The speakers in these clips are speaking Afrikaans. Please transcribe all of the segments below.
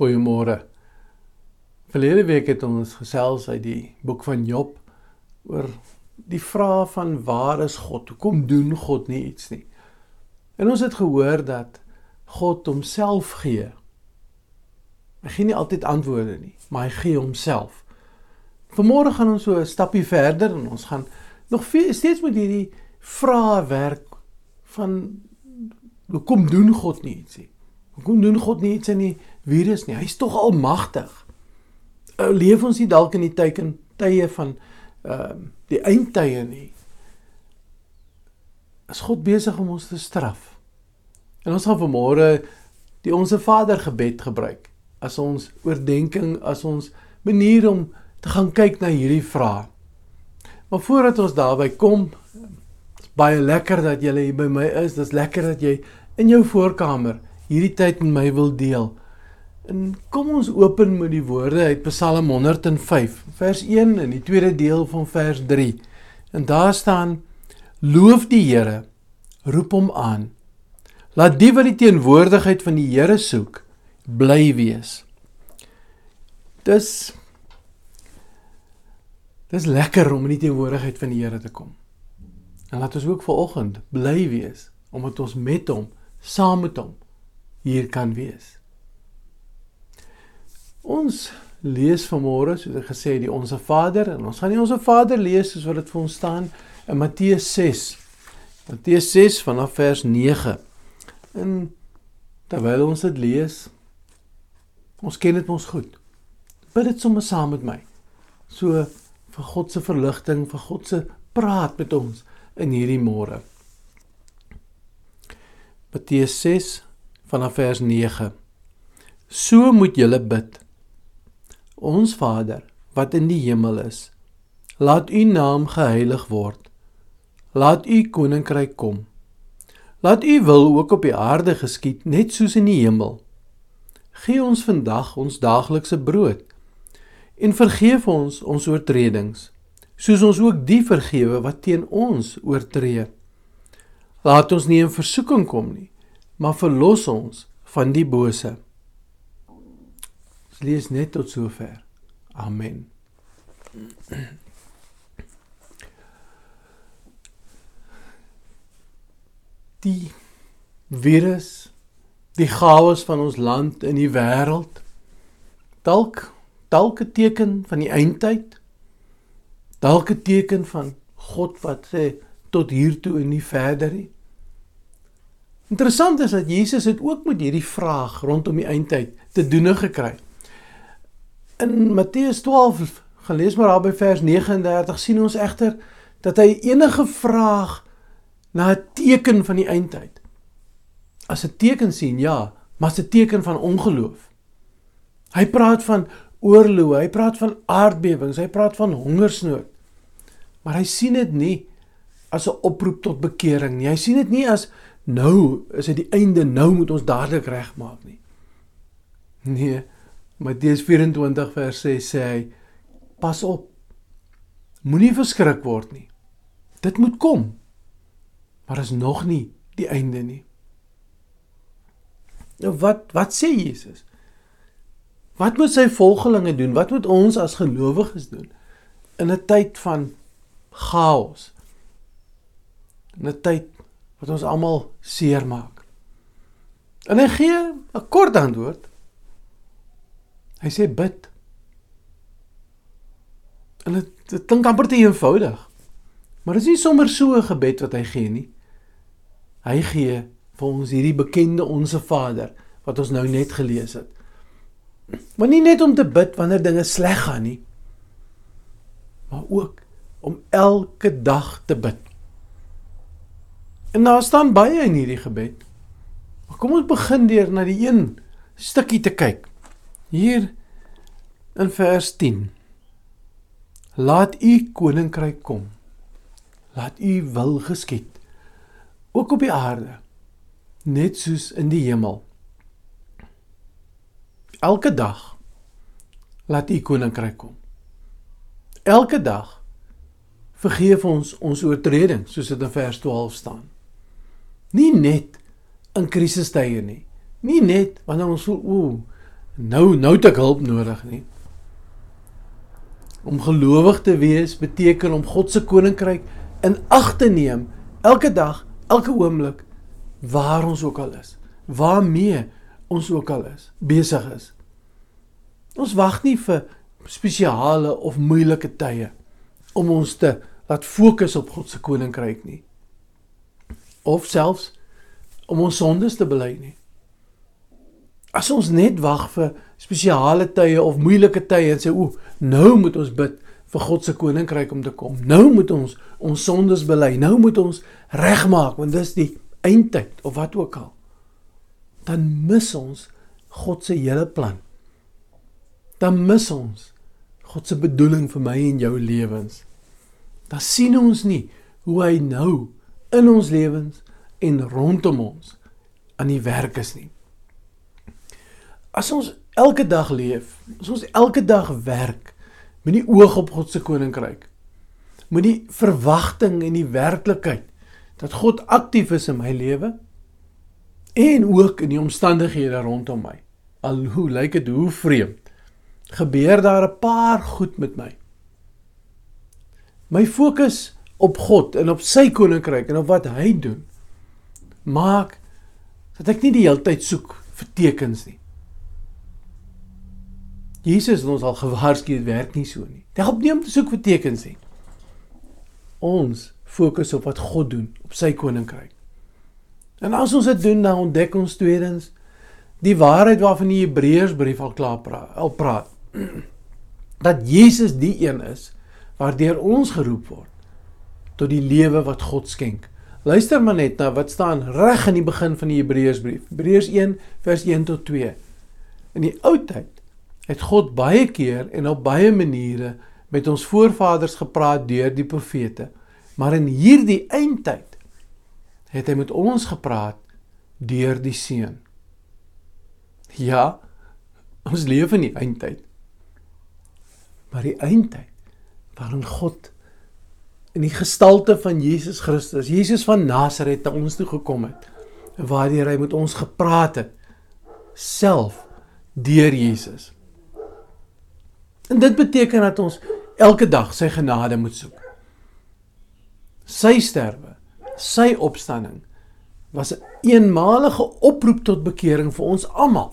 Goeiemôre. Verlede week het ons gesels uit die boek van Job oor die vraag van waar is God? Hoekom doen God nie iets nie? En ons het gehoor dat God homself gee. Hy gee nie altyd antwoorde nie, maar hy gee homself. Vanmôre gaan ons so 'n stappie verder en ons gaan nog steeds met hierdie vrae werk van hoekom doen God nie iets nie? Hoekom doen God nie iets in die virus nie? Hy's tog almagtig. Uh, leef ons nie dalk in die teken tye van ehm uh, die eindtye nie? Is God besig om ons te straf? En ons gaan vanmôre die onsse Vader gebed gebruik as ons oordeenking, as ons manier om te gaan kyk na hierdie vrae. Maar voordat ons daarby kom, is baie lekker dat jy hier by my is. Dit's lekker dat jy in jou voorkamer hierdie tyd met my wil deel. En kom ons open met die woorde uit Psalm 105, vers 1 in die tweede deel van vers 3. En daar staan: Loof die Here, roep hom aan. Laat die wat die teenwoordigheid van die Here soek, bly wees. Dis Dis lekker om in die teenwoordigheid van die Here te kom. En laat ons ook vanoggend bly wees omdat ons met hom, saam met hom hier kan wees. Ons lees vanmôre, soos ek gesê het, die Onse Vader en ons gaan nie Onse Vader lees soos wat dit vir ons staan in Matteus 6. Matteus 6 vanaf vers 9. En terwyl ons dit lees, ons ken dit mos goed. Bid dit sommer saam met my. So vir God se verligting, vir God se praat met ons in hierdie môre. Matteus 6 vanaf vers 9. So moet julle bid. Ons Vader wat in die hemel is, laat U naam geheilig word. Laat U koninkryk kom. Laat U wil ook op die aarde geskied net soos in die hemel. Gee ons vandag ons daaglikse brood en vergeef ons ons oortredings soos ons ook die vergewe wat teen ons oortree laat ons nie in versoeking kom nie maar verlos ons van die bose ons lees net tot sover amen die virus die chaos van ons land in die wêreld dalk dalk 'n teken van die eindtyd. Dalk 'n teken van God wat sê tot hier toe en nie verder nie. Interessant is dat Jesus het ook met hierdie vraag rondom die eindtyd te doen gekry. In Matteus 12 gelees maar daar by vers 39 sien ons egter dat hy enige vraag na 'n teken van die eindtyd as 'n teken sien, ja, maar as 'n teken van ongeloof. Hy praat van oorloë, hy praat van aardbewings, hy praat van hongersnood. Maar hy sien dit nie as 'n oproep tot bekering nie. Hy sien dit nie as nou is dit die einde, nou moet ons dadelik regmaak nie. Nee, Matteus 24 vers 6 sê hy: Pas op. Moenie verskrik word nie. Dit moet kom. Maar is nog nie die einde nie. Nou wat wat sê Jesus? Wat moet sy volgelinge doen? Wat moet ons as gelowiges doen in 'n tyd van chaos? In 'n tyd wat ons almal seermaak. En hy gee 'n kort antwoord. Hy sê bid. En dit klink amper te eenvoudig. Maar dit is nie sommer so 'n gebed wat hy gee nie. Hy gee vir ons hierdie bekende onsse Vader wat ons nou net gelees het. Maar nie net om te bid wanneer dinge sleg gaan nie, maar ook om elke dag te bid. En daar staan baie in hierdie gebed. Maar kom ons begin deur na die een stukkie te kyk. Hier in vers 10. Laat u koninkryk kom. Laat u wil geskied ook op die aarde net soos in die hemel. Elke dag laat U koninkryk kom. Elke dag vergeef ons ons oortredings soos dit in vers 12 staan. Nie net in krisistye nie. Nie net wanneer ons voel o, nou nou het ek hulp nodig nie. Om gelowig te wees beteken om God se koninkryk in ag te neem elke dag, elke oomblik waar ons ook al is. Waarmee ons ook al is, besig is. Ons wag nie vir spesiale of moeilike tye om ons te laat fokus op God se koninkryk nie. Of selfs om ons sondes te bely nie. As ons net wag vir spesiale tye of moeilike tye en sê o, nou moet ons bid vir God se koninkryk om te kom. Nou moet ons ons sondes bely. Nou moet ons regmaak want dis die eindtyd of wat ook al. Dan mis ons God se hele plan. Dan mis ons God se bedoeling vir my en jou lewens. Dan sien ons nie hoe hy nou in ons lewens en rondom ons aan die werk is nie. As ons elke dag leef, as ons elke dag werk met die oog op God se koninkryk, met die verwagting en die werklikheid dat God aktief is in my lewe en ook in die omstandighede rondom my. Al hoe lyk dit hoe vreemd. Gebeur daar 'n paar goed met my. My fokus op God en op sy koninkryk en op wat hy doen maak dat ek nie die hele tyd soek vir tekens nie. Jesus het ons al gewaarsku dit werk nie so nie. Jy help nie om te soek vir tekens nie. Ons fokus op wat God doen, op sy koninkryk. En as ons dit doen, dan ontdek ons tweedens die waarheid waarvan die Hebreërsbrief al klaar praat, al praat. Dat Jesus die een is waardeur ons geroep word tot die lewe wat God skenk. Luister maar net na wat staan reg in die begin van die Hebreërsbrief. Hebreërs 1 vers 1 tot 2. In die ou tyd het God baie keer en op baie maniere met ons voorvaders gepraat deur die profete. Maar in hierdie eindtyd het hy met ons gepraat deur die seun. Ja, ons leef in die eindtyd. Maar die eindtyd waarin God in die gestalte van Jesus Christus, Jesus van Nasaret na ons toe gekom het, waardeur hy met ons gepraat het self deur Jesus. En dit beteken dat ons elke dag sy genade moet soek. Sy sterwe, sy opstanding was 'n eenmalige oproep tot bekering vir ons almal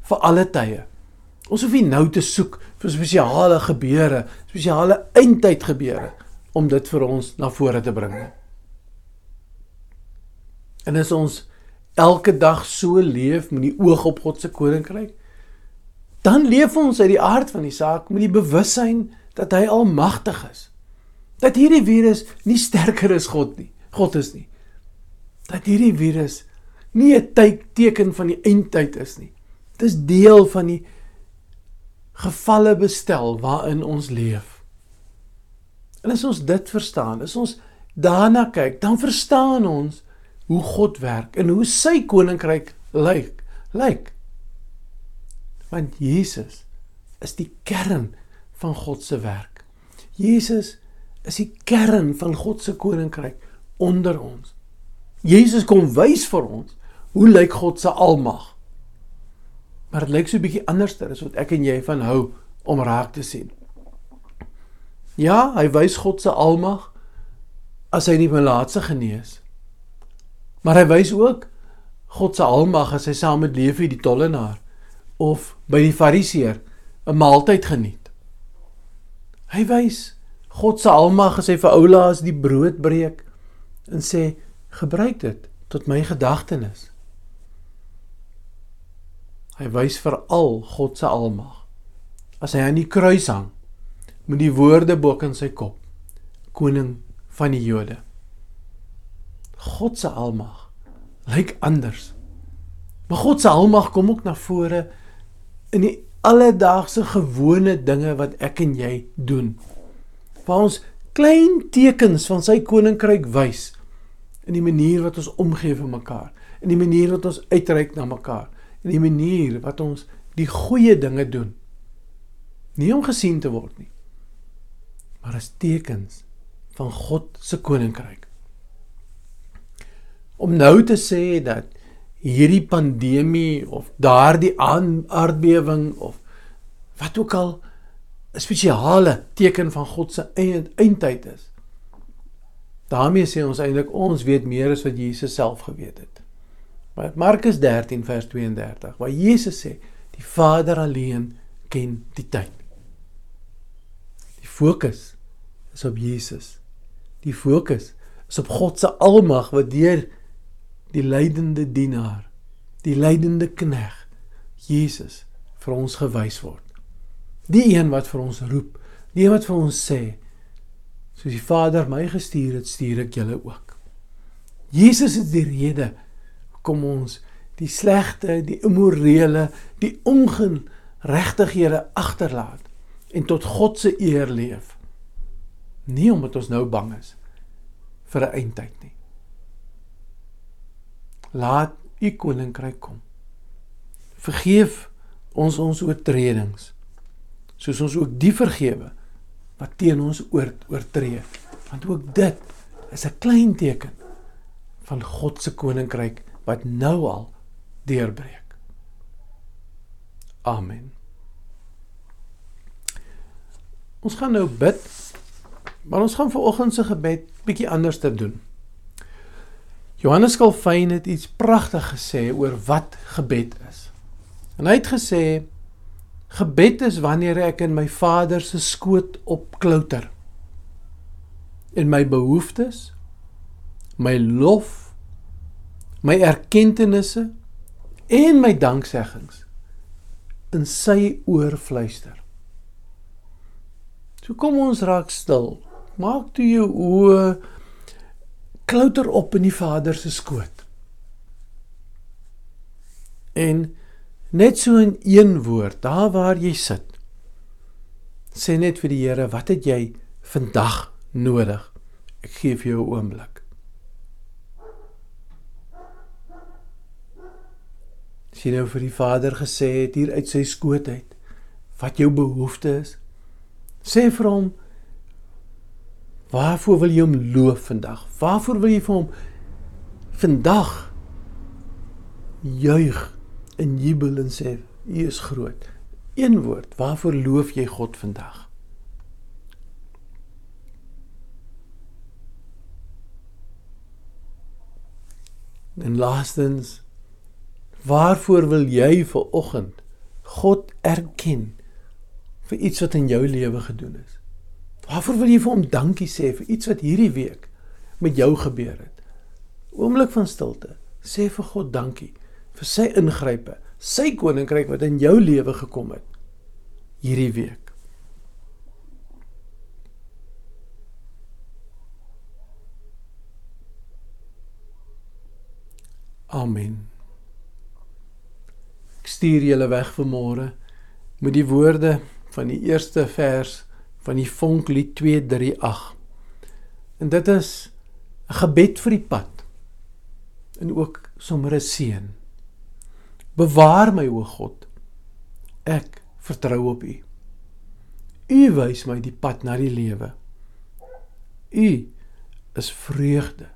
vir alle tye. Ons hoef nie nou te soek vir spesiale gebeure, spesiale eindtyd gebeure om dit vir ons na vore te bring. En as ons elke dag so leef met die oog op God se koninkryk, dan leef ons uit die aard van die saak met die bewussyn dat hy almagtig is. Dat hierdie virus nie sterker is God nie. God is nie. Dat hierdie virus nie 'n teken van die eindtyd is nie. Dit is deel van die gevalle bestel waarin ons leef. En as ons dit verstaan, as ons daarna kyk, dan verstaan ons hoe God werk en hoe sy koninkryk lyk. Lyk want Jesus is die kern van God se werk. Jesus is die kern van God se koninkryk onder ons. Jesus kom wys vir ons hoe lyk God se almag. Maar dit lyk so 'n bietjie anderster as wat ek en jy van hou om raak te sien. Ja, hy wys God se almag as hy die melaatse genees. Maar hy wys ook God se almag as hy saam met Lewi die tollenaar of by die fariseer 'n maaltyd geniet. Hy wys God se almag as hy vir oulaas die brood breek en sê gebruik dit tot my gedagtenis. Hy wys veral God se almag as hy aan die kruis hang met die woorde bo in sy kop koning van die Jode. God se almag lyk anders. Maar God se almag kom ook na vore in die alledaagse gewone dinge wat ek en jy doen. Waar ons klein tekens van sy koninkryk wys in die manier wat ons omgee vir mekaar, in die manier wat ons uitreik na mekaar, in die manier wat ons die goeie dinge doen. Nie om gesien te word nie, maar as tekens van God se koninkryk. Om nou te sê dat hierdie pandemie of daardie aardbewing of wat ook al 'n spesiale teken van God se eindtyd is. daarmee sê ons eintlik ons weet meer as wat Jesus self geweet het. Maar Markus 13 vers 32 waar Jesus sê die Vader alleen ken die tyd. Die fokus is op Jesus. Die fokus is op God se almag wat deur die lydende dienaar, die lydende knegg Jesus vir ons gewys word. Die een wat vir ons roep, die een wat vir ons sê soos die Vader my gestuur het, stuur ek julle ook. Jesus is die rede kom ons die slegte, die immorele, die ongeregtighede agterlaat en tot God se eer leef. Nie omdat ons nou bang is vir 'n eindtyd nie. Laat u koninkryk kom. Vergeef ons ons oortredings soos ons ook die vergewe wat teen ons oortree. Want ook dit is 'n klein teken van God se koninkryk wat nou al deurbreek. Amen. Ons gaan nou bid. Maar ons gaan vanoggend se gebed bietjie anders te doen. Johannes Calvin het iets pragtig gesê oor wat gebed is. En hy het gesê gebed is wanneer ek in my Vader se skoot opklouter en my behoeftes, my lof, my erkentennisse en my dankseggings in sy oor fluister. So kom ons raak stil. Maak toe jou oë klouter op in die Vader se skoot. En net so in een woord, daar waar jy sit, sê net vir die Here, wat het jy vandag nodig? Ek gee vir jou 'n oomblik. Sien nou vir die Vader gesê het hier uit sy skoot uit wat jou behoefte is. Sê vir hom Waarvoor wil jy hom loof vandag? Waarvoor wil jy vir hom vandag juig en jubel en sê u is groot? Een woord, waarvoor loof jy God vandag? En laastens, waarvoor wil jy vir oggend God erken vir iets wat in jou lewe gedoen is? Waarvoor wil jy vir hom dankie sê vir iets wat hierdie week met jou gebeur het? Oomblik van stilte. Sê vir God dankie vir sy ingrype, sy koninkryk wat in jou lewe gekom het hierdie week. Amen. Ek stuur julle weg vanmôre met die woorde van die eerste vers van die vonklied 238. En dit is 'n gebed vir die pad en ook sommer 'n seën. Bewaar my o God. Ek vertrou op U. U wys my die pad na die lewe. U is vreugde.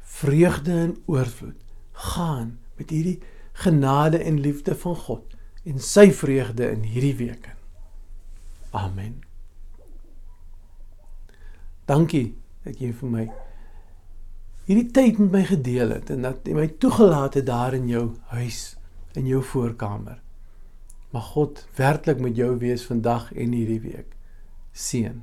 Vreugde in oorvloed. Gaan met hierdie genade en liefde van God en sy vreugde in hierdie week. Amen. Dankie dat jy vir my hierdie tyd met my gedeel het en dat jy my toegelaat het daar in jou huis, in jou voorkamer. Mag God werklik met jou wees vandag en hierdie week. Seën